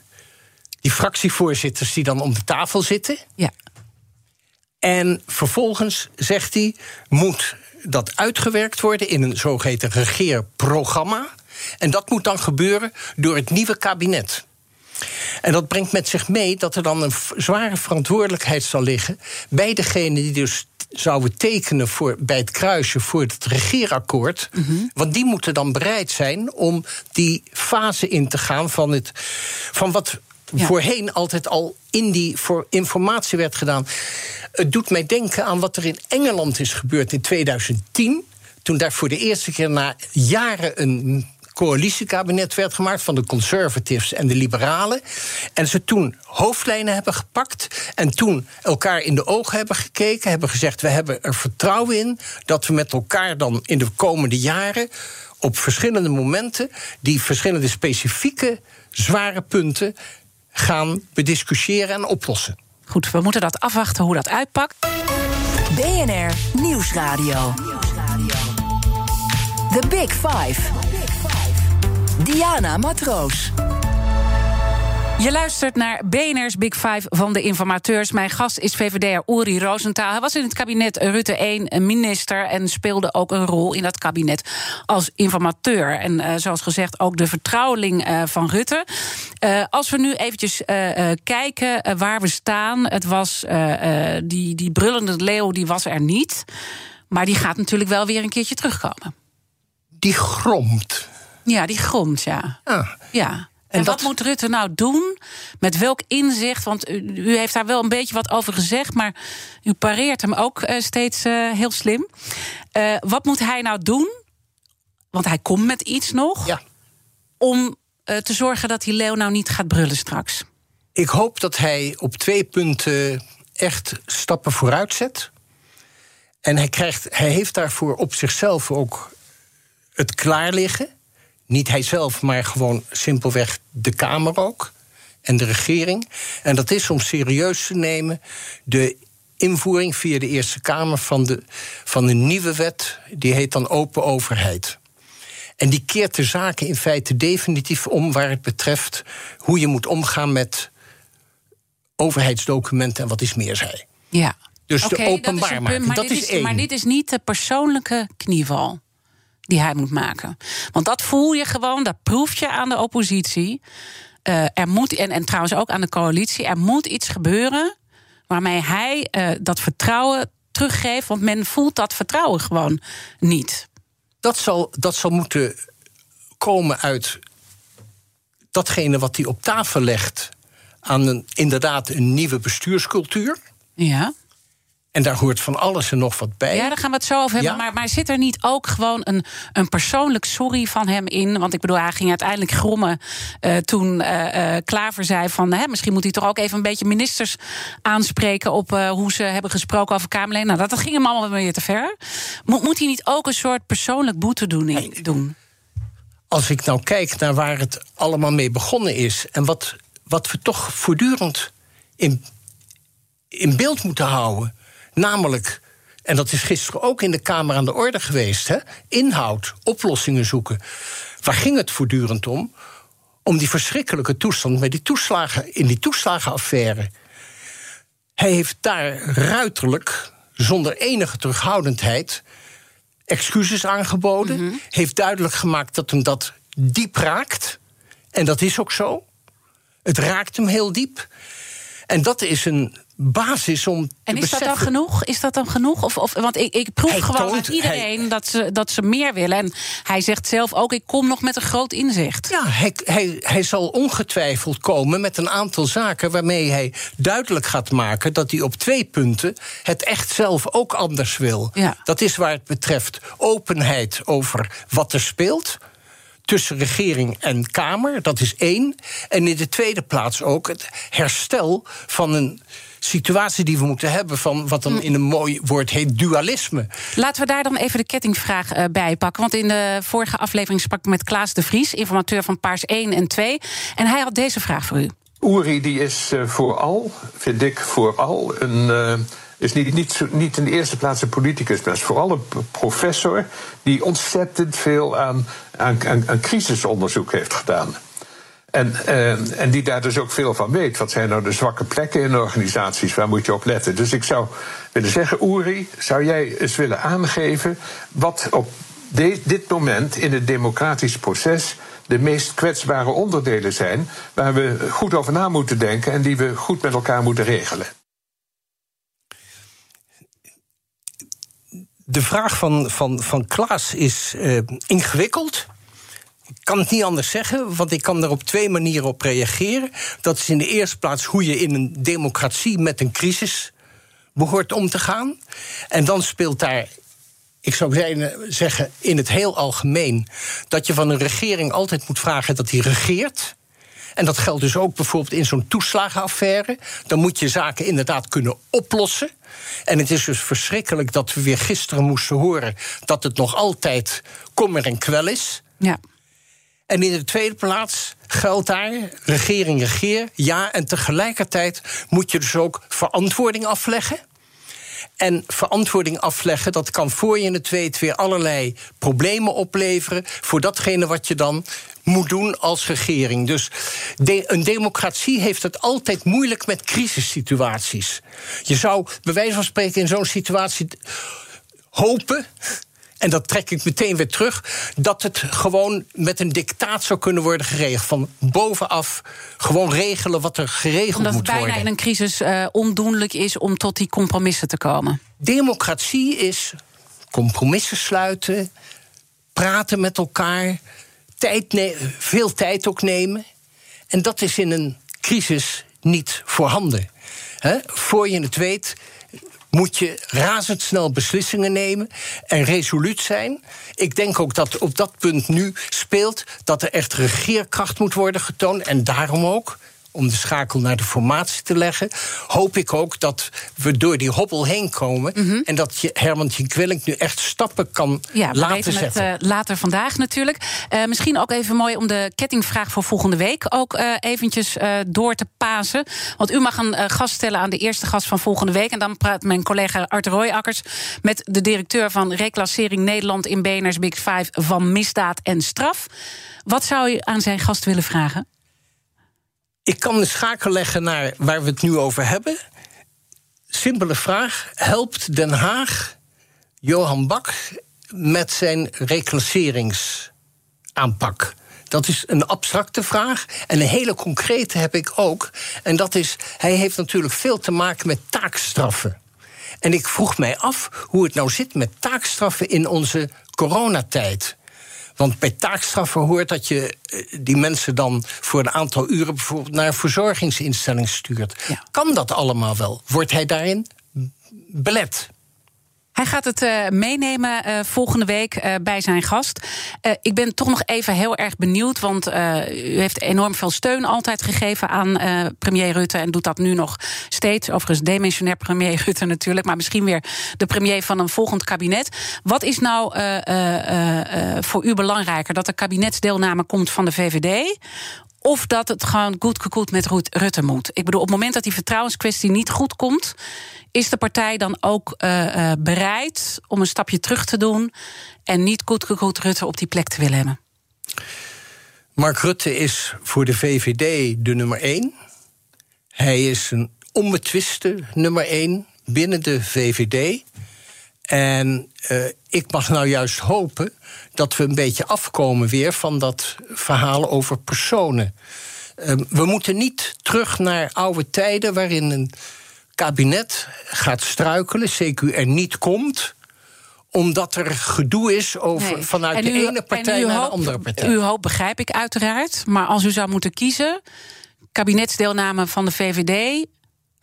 die fractievoorzitters die dan om de tafel zitten. Ja. En vervolgens zegt hij: moet dat uitgewerkt worden in een zogeheten regeerprogramma. En dat moet dan gebeuren door het nieuwe kabinet. En dat brengt met zich mee dat er dan een zware verantwoordelijkheid zal liggen bij degene die dus zouden tekenen voor, bij het kruisje voor het regeerakkoord. Mhm. Want die moeten dan bereid zijn om die fase in te gaan van, het, van wat voorheen altijd al in die voor informatie werd gedaan. Het doet mij denken aan wat er in Engeland is gebeurd in 2010. Toen daar voor de eerste keer na jaren een coalitiekabinet werd gemaakt van de conservatives en de liberalen. En ze toen hoofdlijnen hebben gepakt en toen elkaar in de ogen hebben gekeken, hebben gezegd: we hebben er vertrouwen in dat we met elkaar dan in de komende jaren op verschillende momenten die verschillende specifieke zware punten gaan bediscussiëren en oplossen. Goed, we moeten dat afwachten hoe dat uitpakt. BNR Nieuwsradio. The Big Five. Diana Matroos. Je luistert naar BNR's Big Five van de informateurs. Mijn gast is VVD'er Uri Rosenthal. Hij was in het kabinet Rutte 1 minister... en speelde ook een rol in dat kabinet als informateur. En uh, zoals gezegd ook de vertrouweling uh, van Rutte. Uh, als we nu eventjes kijken waar we staan... het was die, die brullende leeuw, die was er niet... maar die gaat natuurlijk wel weer een keertje terugkomen. Die gromt. Ja, die grond, ja. Ah. Ja. En, wat moet Rutte nou doen? Met welk inzicht? Want u, u, heeft daar wel een beetje wat over gezegd, maar u pareert hem ook uh, steeds uh, heel slim. Uh, wat moet hij nou doen? Want hij komt met iets nog. Ja. Om te zorgen dat die leeuw nou niet gaat brullen straks. Ik hoop dat hij op twee punten echt stappen vooruit zet. En hij, krijgt, hij heeft daarvoor op zichzelf ook het klaar liggen. Niet hij zelf, maar gewoon simpelweg de Kamer ook. En de regering. En dat is om serieus te nemen de invoering via de Eerste Kamer van de, van de nieuwe wet. Die heet dan Open Overheid. En die keert de zaken in feite definitief om waar het betreft hoe je moet omgaan met overheidsdocumenten en wat is meer zij. Ja. Dus de openbaar maken. Maar, dat dit is, één. maar dit is niet de persoonlijke knieval die hij moet maken. Want dat voel je gewoon, dat proef je aan de oppositie. Uh, er moet, en, en trouwens ook aan de coalitie, er moet iets gebeuren waarmee hij uh, dat vertrouwen teruggeeft. Want men voelt dat vertrouwen gewoon niet. Dat zal, dat zal moeten komen uit datgene wat hij op tafel legt aan een, inderdaad een nieuwe bestuurscultuur. Ja. En daar hoort van alles en nog wat bij. Ja, daar gaan we het zo over hebben. Ja. Maar, maar zit er niet ook gewoon een, een persoonlijk sorry van hem in? Want ik bedoel, hij ging uiteindelijk grommen eh, toen eh, eh, Klaver zei van... Hè, misschien moet hij toch ook even een beetje ministers aanspreken... op hoe ze hebben gesproken over Kamerleden. Nou, dat, dat ging hem allemaal weer te ver. Moet, moet hij niet ook een soort persoonlijk boetedoening doen? Als ik nou kijk naar waar het allemaal mee begonnen is... en wat, wat we toch voortdurend in, in beeld moeten houden... namelijk, en dat is gisteren ook in de Kamer aan de orde geweest... Hè, inhoud, oplossingen zoeken. Waar ging het voortdurend om? Om die verschrikkelijke toestand met die toeslagen, in die toeslagenaffaire. Hij heeft daar ruiterlijk, zonder enige terughoudendheid... excuses aangeboden. Heeft duidelijk gemaakt dat hem dat diep raakt. En dat is ook zo. Het raakt hem heel diep. En dat is een basis om te En is dat dan genoeg? Is dat dan genoeg? Of, of, want ik, ik proef Hij gewoon toont- uit iedereen dat, ze, dat ze meer willen. En hij zegt zelf ook, ik kom nog met een groot inzicht. Ja, hij, hij, hij zal ongetwijfeld komen met een aantal zaken waarmee hij duidelijk gaat maken dat hij op twee punten het echt zelf ook anders wil. Ja. Dat is waar het betreft openheid over wat er speelt. Tussen regering en Kamer, dat is één. En in de tweede plaats ook het herstel van een situatie die we moeten hebben van wat dan in een mooi woord heet dualisme. Laten we daar dan even de kettingvraag eh, bij pakken. Want in de vorige aflevering sprak ik met Klaas de Vries, informateur van Paars 1 en 2. En hij had deze vraag voor u. Uri die is eh, vooral, vind ik vooral, een, eh, is niet, niet, niet in de eerste plaats een politicus, maar is vooral een professor die ontzettend veel aan, aan, aan, crisisonderzoek heeft gedaan. En, eh, en die daar dus ook veel van weet. Wat zijn nou de zwakke plekken in organisaties? Waar moet je op letten? Dus ik zou willen zeggen, Uri, zou jij eens willen aangeven wat op dit moment in het democratisch proces de meest kwetsbare onderdelen zijn, waar we goed over na moeten denken en die we goed met elkaar moeten regelen. De vraag van, van, van Klaas is eh, ingewikkeld. Ik kan het niet anders zeggen, want ik kan er op twee manieren op reageren. Dat is in de eerste plaats hoe je in een democratie met een crisis behoort om te gaan. En dan speelt daar, ik zou zeggen in het heel algemeen, dat je van een regering altijd moet vragen dat die regeert. En dat geldt dus ook bijvoorbeeld in zo'n toeslagenaffaire. Dan moet je zaken inderdaad kunnen oplossen. En het is dus verschrikkelijk dat we weer gisteren moesten horen dat het nog altijd kommer en kwel is. Ja. En in de tweede plaats geldt daar regering, regeer. Ja, en tegelijkertijd moet je dus ook verantwoording afleggen. En verantwoording afleggen, dat kan voor je het weet weer allerlei problemen opleveren. voor datgene wat je dan moet doen als regering. Dus een democratie heeft het altijd moeilijk met crisissituaties. Je zou bij wijze van spreken in zo'n situatie hopen. En dat trek ik meteen weer terug. Dat het gewoon met een dictaat zou kunnen worden geregeld. Van bovenaf gewoon regelen wat er geregeld Omdat het moet bijna worden. in een crisis eh, ondoenlijk is om tot die compromissen te komen. Democratie is compromissen sluiten, praten met elkaar, tijd veel tijd ook nemen. En dat is in een crisis niet voorhanden. Hè? Voor je het weet moet je razendsnel beslissingen nemen en resoluut zijn. Ik denk ook dat op dat punt nu speelt dat er echt regeerkracht moet worden getoond. En daarom ook, om de schakel naar de formatie te leggen, hoop ik ook dat we door die hobbel heen komen. En dat je Herman Kwillink nu echt stappen kan Mhm. Ja, laten weten het zetten. eh, later vandaag natuurlijk. Eh, misschien ook even mooi om de kettingvraag voor volgende week ook eh, eventjes door te pasen. Want u mag een gast stellen aan de eerste gast van volgende week. En dan praat mijn collega Art Royakkers met de directeur van Reclassering Nederland in BNR's Big Five van misdaad en straf. Wat zou u aan zijn gast willen vragen? Ik kan de schakel leggen naar waar we het nu over hebben. Simpele vraag: helpt Den Haag Johan Bak met zijn reclasseringsaanpak? Dat is een abstracte vraag. En een hele concrete heb ik ook. En dat is: hij heeft natuurlijk veel te maken met taakstraffen. En ik vroeg mij af hoe het nou zit met taakstraffen in onze coronatijd. Want bij taakstraffen hoort dat je eh, die mensen dan voor een aantal uren bijvoorbeeld naar een verzorgingsinstelling stuurt. Ja. Kan dat allemaal wel? Wordt hij daarin belet. Hij gaat het uh, meenemen uh, volgende week uh, bij zijn gast. ik ben toch nog even heel erg benieuwd, want u heeft enorm veel steun altijd gegeven aan premier Rutte en doet dat nu nog steeds. Overigens demissionair premier Rutte natuurlijk, maar misschien weer de premier van een volgend kabinet. Wat is nou voor u belangrijker? Dat er kabinetsdeelname komt van de VVD of dat het gewoon goed gekoeld met Rutte moet. Ik bedoel, op het moment dat die vertrouwenskwestie niet goed komt, is de partij dan ook uh, uh, bereid om een stapje terug te doen en niet goed gekoeld Rutte op die plek te willen hebben? Mark Rutte is voor de VVD de nummer één. Hij is een onbetwiste nummer één binnen de VVD. En uh, ik mag nou juist hopen dat we een beetje afkomen weer van dat verhaal over personen. Uh, we moeten niet terug naar oude tijden waarin een kabinet gaat struikelen, CQ er niet komt omdat er gedoe is over, nee. vanuit de ene partij naar de andere partij. Uw hoop begrijp ik uiteraard. Maar als u zou moeten kiezen, kabinetsdeelname van de VVD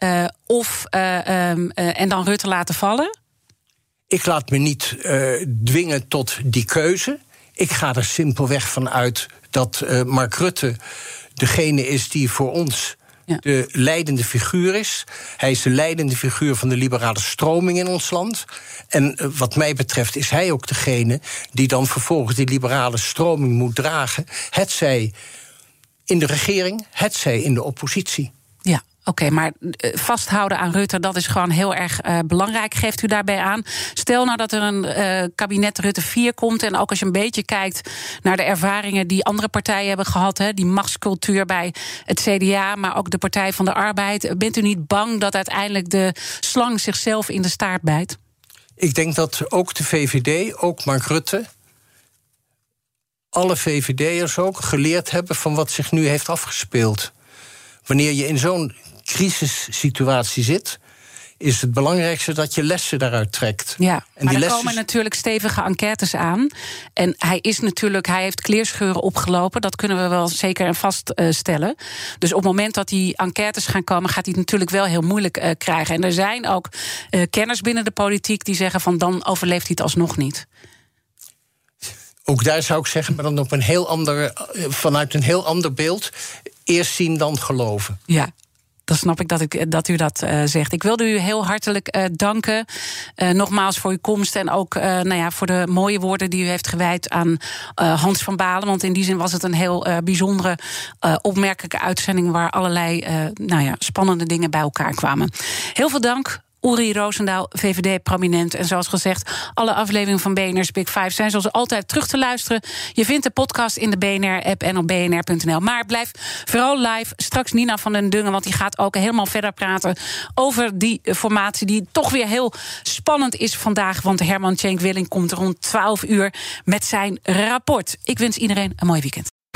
uh, of uh, um, uh, en dan Rutte laten vallen? Ik laat me niet uh, dwingen tot die keuze. Ik ga er simpelweg van uit dat uh, Mark Rutte degene is die voor ons ja. de leidende figuur is. Hij is de leidende figuur van de liberale stroming in ons land. En uh, wat mij betreft is hij ook degene die dan vervolgens die liberale stroming moet dragen. Het zij in de regering, het zij in de oppositie. Oké, maar uh, vasthouden aan Rutte, dat is gewoon heel erg uh, belangrijk. Geeft u daarbij aan? Stel nou dat er een uh, kabinet Rutte 4 komt. En ook als je een beetje kijkt naar de ervaringen die andere partijen hebben gehad. Hè, die machtscultuur bij het CDA, maar ook de Partij van de Arbeid. Bent u niet bang dat uiteindelijk de slang zichzelf in de staart bijt? Ik denk dat ook de VVD, ook Mark Rutte. Alle VVD'ers ook geleerd hebben van wat zich nu heeft afgespeeld. Wanneer je in zo'n crisissituatie zit, is het belangrijkste dat je lessen daaruit trekt. Ja, en maar die er komen natuurlijk stevige enquêtes aan. En hij is natuurlijk, hij heeft kleerscheuren opgelopen. Dat kunnen we wel zeker en vaststellen. Uh, dus op het moment dat die enquêtes gaan komen, gaat hij het natuurlijk wel heel moeilijk uh, krijgen. En er zijn ook uh, kenners binnen de politiek die zeggen van dan overleeft hij het alsnog niet. Ook daar zou ik zeggen, maar dan op een heel ander, vanuit een heel ander beeld. Eerst zien dan geloven. Ja, dan snap ik dat, ik, dat u dat uh, zegt. Ik wilde u heel hartelijk uh, danken. Uh, nogmaals voor uw komst en ook nou ja, voor de mooie woorden die u heeft gewijd aan Hans van Balen. Want in die zin was het een heel bijzondere, opmerkelijke uitzending waar allerlei nou ja, spannende dingen bij elkaar kwamen. Heel veel dank. Uri Roosendaal, VVD-prominent. En zoals gezegd, alle afleveringen van BNR's Big Five zijn zoals altijd terug te luisteren. Je vindt de podcast in de BNR-app en op bnr.nl. Maar blijf vooral live. Straks Nina van den Dungen, want die gaat ook helemaal verder praten over die formatie die toch weer heel spannend is vandaag. Want Herman Tjenk Willing komt rond 12 uur met zijn rapport. Ik wens iedereen een mooi weekend.